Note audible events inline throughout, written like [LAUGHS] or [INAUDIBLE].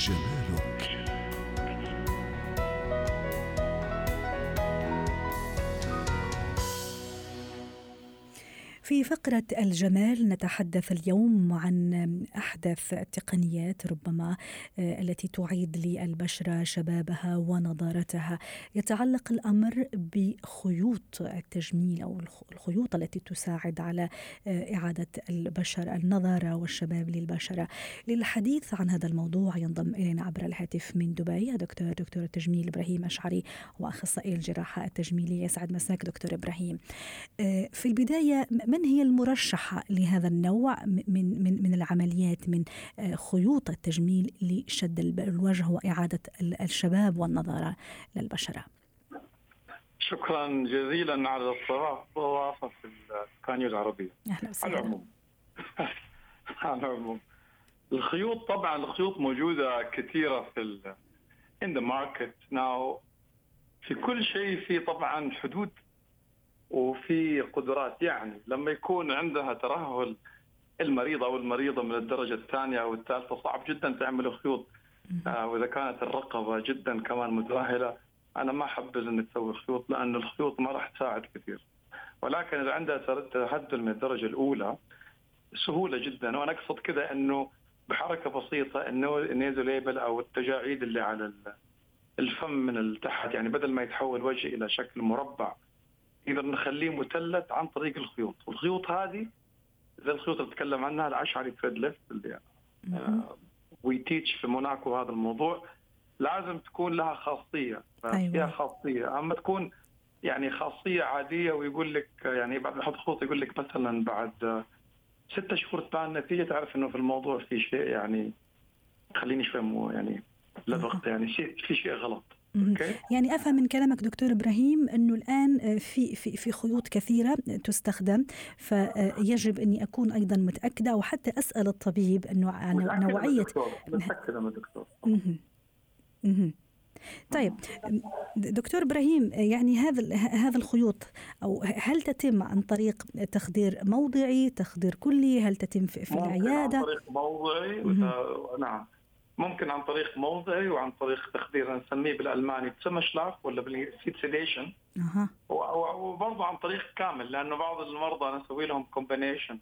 janeiro. في فقرة الجمال نتحدث اليوم عن أحدث التقنيات ربما آه، التي تعيد للبشرة شبابها ونضارتها يتعلق الأمر بخيوط التجميل أو الخيوط التي تساعد على آه، إعادة البشر النضارة والشباب للبشرة. للحديث عن هذا الموضوع ينضم إلينا عبر الهاتف من دبي دكتور دكتور التجميل إبراهيم أشعري وأخصائي الجراحة التجميلية. يسعد مساك دكتور إبراهيم. آه، في البداية من من هي المرشحة لهذا النوع من من من العمليات من آه، خيوط التجميل لشد الوجه وإعادة الشباب والنضارة للبشرة؟ شكرا جزيلا على الضوافة في الثانية العربية. أهلا وسهلا. على العموم. [LAUGHS] على العموم. الخيوط طبعا الخيوط موجودة كثيرة في ال in the market now. في كل شيء في طبعا حدود وفي قدرات يعني لما يكون عندها ترهل المريض أو المريضة من الدرجة الثانية أو الثالثة صعب جدا تعمل خيوط. آه وإذا كانت الرقبة جدا كمان مترهله أنا ما احبذ انك تسوي خيوط لأن الخيوط ما راح تساعد كثير. ولكن إذا عندها تهدل من الدرجة الأولى سهولة جدا. وأنا أقصد كذا إنه بحركة بسيطة انه ال nasolabial أو التجاعيد اللي على الفم من التحت يعني بدل ما يتحول وجه إلى شكل مربع نقدر نخليه مثلث عن طريق الخيوط. والخيوط هذه زي الخيوط اللي تكلم عنها الأشعري thread lift اللي we teach في موناكو هذا الموضوع. لازم تكون لها خاصية. أيوة. فيها خاصية. أما تكون يعني خاصية عادية ويقول لك يعني بعد ما يحط خطوط يقول لك مثلا بعد ستة شهور تبان نتيجة تعرف إنه في الموضوع في شيء يعني خليني شوي يعني لبقت يعني شيء في شيء غلط. يعني أفهم من كلامك دكتور إبراهيم إنه الآن آه، في في في خيوط كثيرة تستخدم فيجب أني أكون أيضا متأكدة أو حتى أسأل الطبيب إنه عن نوعية متأكدة من الدكتور. طيب دكتور إبراهيم يعني هذا هذا الخيوط أو هل تتم عن طريق تخدير موضعي تخدير كلي؟ هل تتم في, في العياده عن طريق موضعي؟ نعم. ممكن عن طريق موضعي وعن طريق تخدير نسميه بالألماني Dämmerschlaf ولا بالانجليزي sedation وبرضه عن طريق كامل لأنه بعض المرضى أنا أسوي لهم combination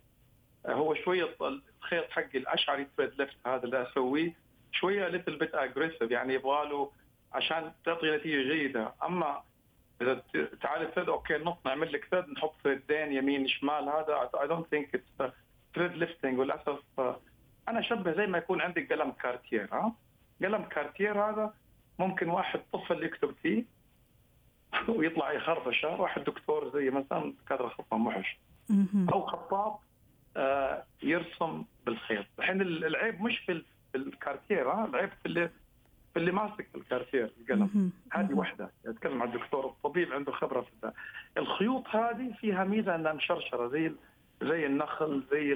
هو شوية الخيط حقي الأشعري thread lift هذا اللي أسويه شوية little bit aggressive يعني يبغى له عشان تعطي نتيجة جيدة. أما إذا تعال thread okay نط نعمل لك thread نحط thread ين يمين شمال هذا I don't think it's thread lifting وللأسف أنا اشبه زي ما يكون عندك قلم كارتير ها؟ قلم كارتير هذا ممكن واحد طفل يكتب فيه ويطلع يخربشه واحد دكتور زي مثلا كادر خطه محش أو خطاط آه يرسم بالخيط. الحين العيب مش في الكارتير ها؟ العيب في اللي في اللي ماسك الكارتير القلم. هذه واحدة أتكلم عن الدكتور الطبيب عنده خبرة في ده. الخيوط هذه فيها ميزة إنها مشرشرة زي زي النخل زي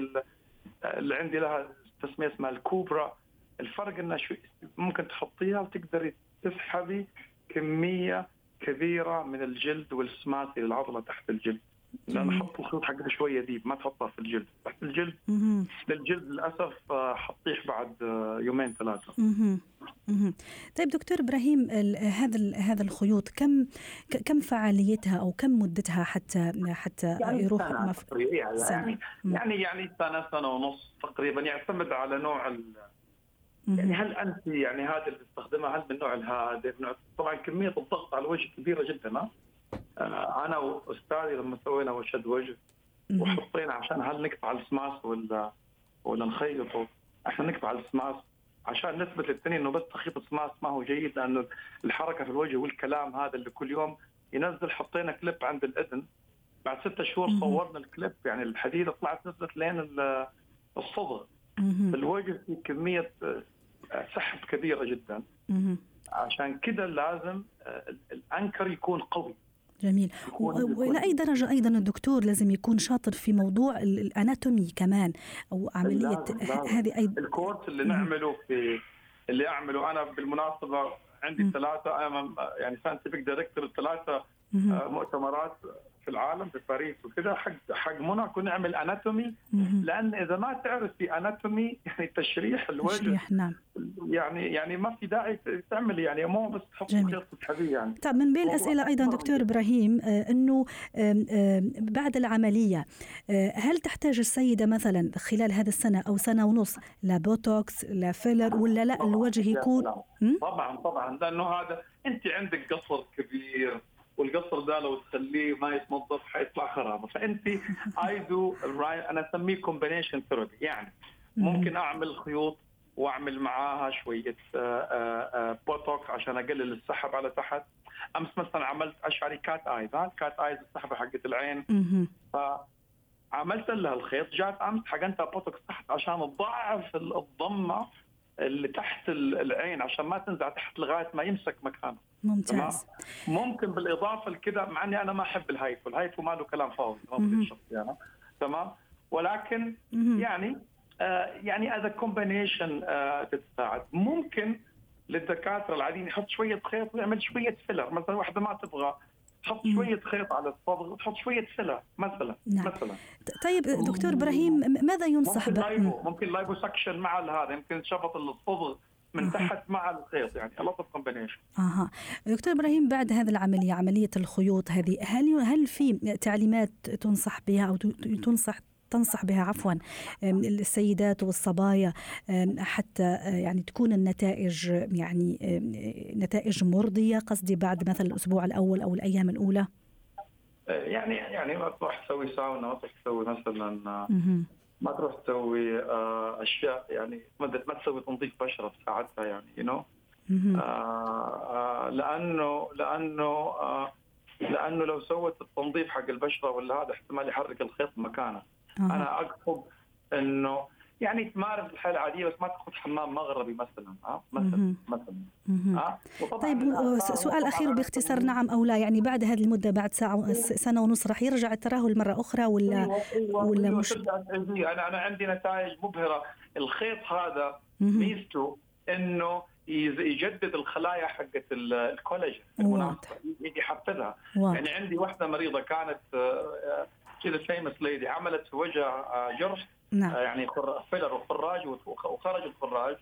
اللي عندي لها تسمية اسمها الكوبرا. الفرق انها شو ممكن تحطيها وتقدري تسحبي كمية كبيرة من الجلد والسمات للعضلة تحت الجلد. لأن حط الخيط حقها شوية ديب ما تحطها في الجلد. تحت الجلد. للجلد للأسف آه، حطيح بعد آه، يومين ثلاثة. طيب دكتور إبراهيم هذا هذا الخيوط كم كم فعاليتها أو كم مدتها حتى حتى يعني يروح سنة مف... يعني. سنة. يعني يعني سنة سنة ونص تقريبا يعتمد على نوع ال... يعني هل أنت يعني هذا اللي تستخدمها هل من نوع الهادف نوع طبعا كمية الضغط على الوجه كبيرة جدا آه، أنا وأستاذي لما سوينا وشد وجه وحطينا عشان هل نقطع السماس ولا ولا نخيطه؟ إحنا نقطع السماس عشان نثبت للثاني إنه بس تخيط سماس ما هو جيد لأنه الحركة في الوجه والكلام هذا اللي كل يوم ينزل حطينا كليب عند الإذن. بعد ستة شهور صورنا الكليب يعني الحديده طلعت نزلت لين الصدغ الوجه في كمية آه، سحب كبيرة جدا. عشان كده لازم آه، ال anchor يكون قوي. جميل. وإلى أي درجة أيضا الدكتور لازم يكون شاطر في موضوع ال anatomy كمان أو عملية هذه أيضا؟ الكورس اللي نعمله في اللي أعمله أنا بالمناسبة عندي ثلاثة يعني scientific director ثلاثة مؤتمرات في العالم في باريس وكذا حق حق موناكو نعمل anatomy لأن إذا ما تعرف في anatomy يعني تشريح الوجه. تشريح نعم. يعني يعني ما في داعي تعمل يعني مو بس تحط يعني. طيب من بين الأسئلة أيضا دكتور إبراهيم آه، إنه بعد العملية آه، هل تحتاج السيدة مثلا خلال هذا السنة أو سنة ونص لبوتوكس لفيلر ولا لا الوجه يكون؟ طبعا طبعا لأنه هذا أنت عندك قصر كبير. والقصر ده لو تخليه ما يتنظف حيطلع خرابة. فأنت I do أنا أسميه combination therapy يعني ممكن أعمل خيوط وأعمل معاها شوية بوتوكس عشان أقلل السحب على تحت. أمس مثلا عملت أشعري cat eyes cat eyes السحبه حقت العين. فعملت لها الخيط جات أمس حقنتها بوتوكس تحت عشان تضعف الضمة اللي تحت العين عشان ما تنزع تحت لغاية ما يمسك مكانه. ممتاز. ممكن بالإضافة لكذا مع إني أنا ما أحب ال HIFU ال HIFU ما له كلام فاضي ما يعني. تمام؟ ولكن يعني آه يعني as combination آه تتساعد. ممكن للدكاترة العاديين يحط شوية خيط ويعمل شوية فيلر مثلا واحدة ما تبغى. تحط شوية خيط على الصدغ وتحط شوية فيلر مثلا نعم. مثلا. طيب دكتور إبراهيم ماذا ينصح ممكن لايبو ممكن liposuction مع هذا يمكن شفط الصدغ من تحت مع الخيط يعني of combination. أها. دكتور إبراهيم بعد هذه العملية عملية الخيوط هذه هل هل في تعليمات تنصح بها أو تنصح تنصح بها عفوا السيدات والصبايا حتى آه، يعني تكون النتائج يعني نتائج مرضية قصدي بعد مثلا الأسبوع الأول أو الأيام الأولى؟ يعني يعني ما تروح تسوي ساونا ما تروح تسوي مثلا ما تروح تسوي آه، أشياء يعني ما تسوي تنظيف بشرة في ساعتها يعني يو نو لأنه لأنه لأنه لو سوت التنظيف حق البشرة ولا هذا احتمال يحرك الخيط مكانه. أه. أنا أقصد إنه يعني تمارس الحياة العادية بس ما تاخذ حمام مغربي مثلا ها؟ مثلا مثلا ها؟ طيب سؤال أخير باختصار نعم أو لا يعني بعد هذه المدة بعد ساعة سنة ونص راح يرجع الترهل مرة أخرى ولا أيوة أيوة ولا أيوة مش؟ أنا أنا عندي نتائج مبهرة. الخيط هذا ميزته إنه يجدد الخلايا حقت الكولاجين. يحفزها. يعني عندي واحدة مريضة كانت آه، كذا famous lady عملت في وجهها آه، جرح نعم. آه، يعني فيلر وخراج وخرج الخراج.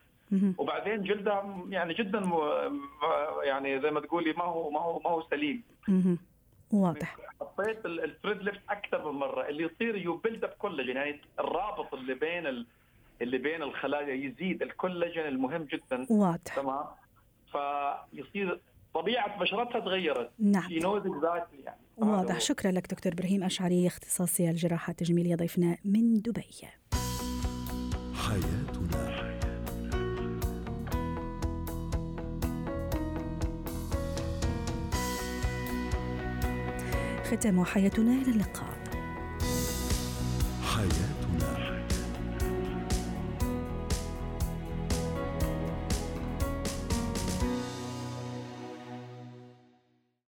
وبعدين جلدها يعني جدا يعني زي ما تقولي ما هو ما هو ما هو سليم. واضح. حطيت ال thread lift أكثر من مرة. اللي يصير ي build up كولاجين يعني الرابط اللي بين ال... اللي بين الخلايا يزيد. الكولاجين المهم جدا. واضح. تمام؟ فيصير طبيعة بشرتها تغيرت نعم. يعني. واضح. شكرا لك دكتور إبراهيم أشعري اختصاصي الجراحة التجميلية ضيفنا من دبي. حياتنا. ختام حياتنا إلى اللقاء. حياتنا.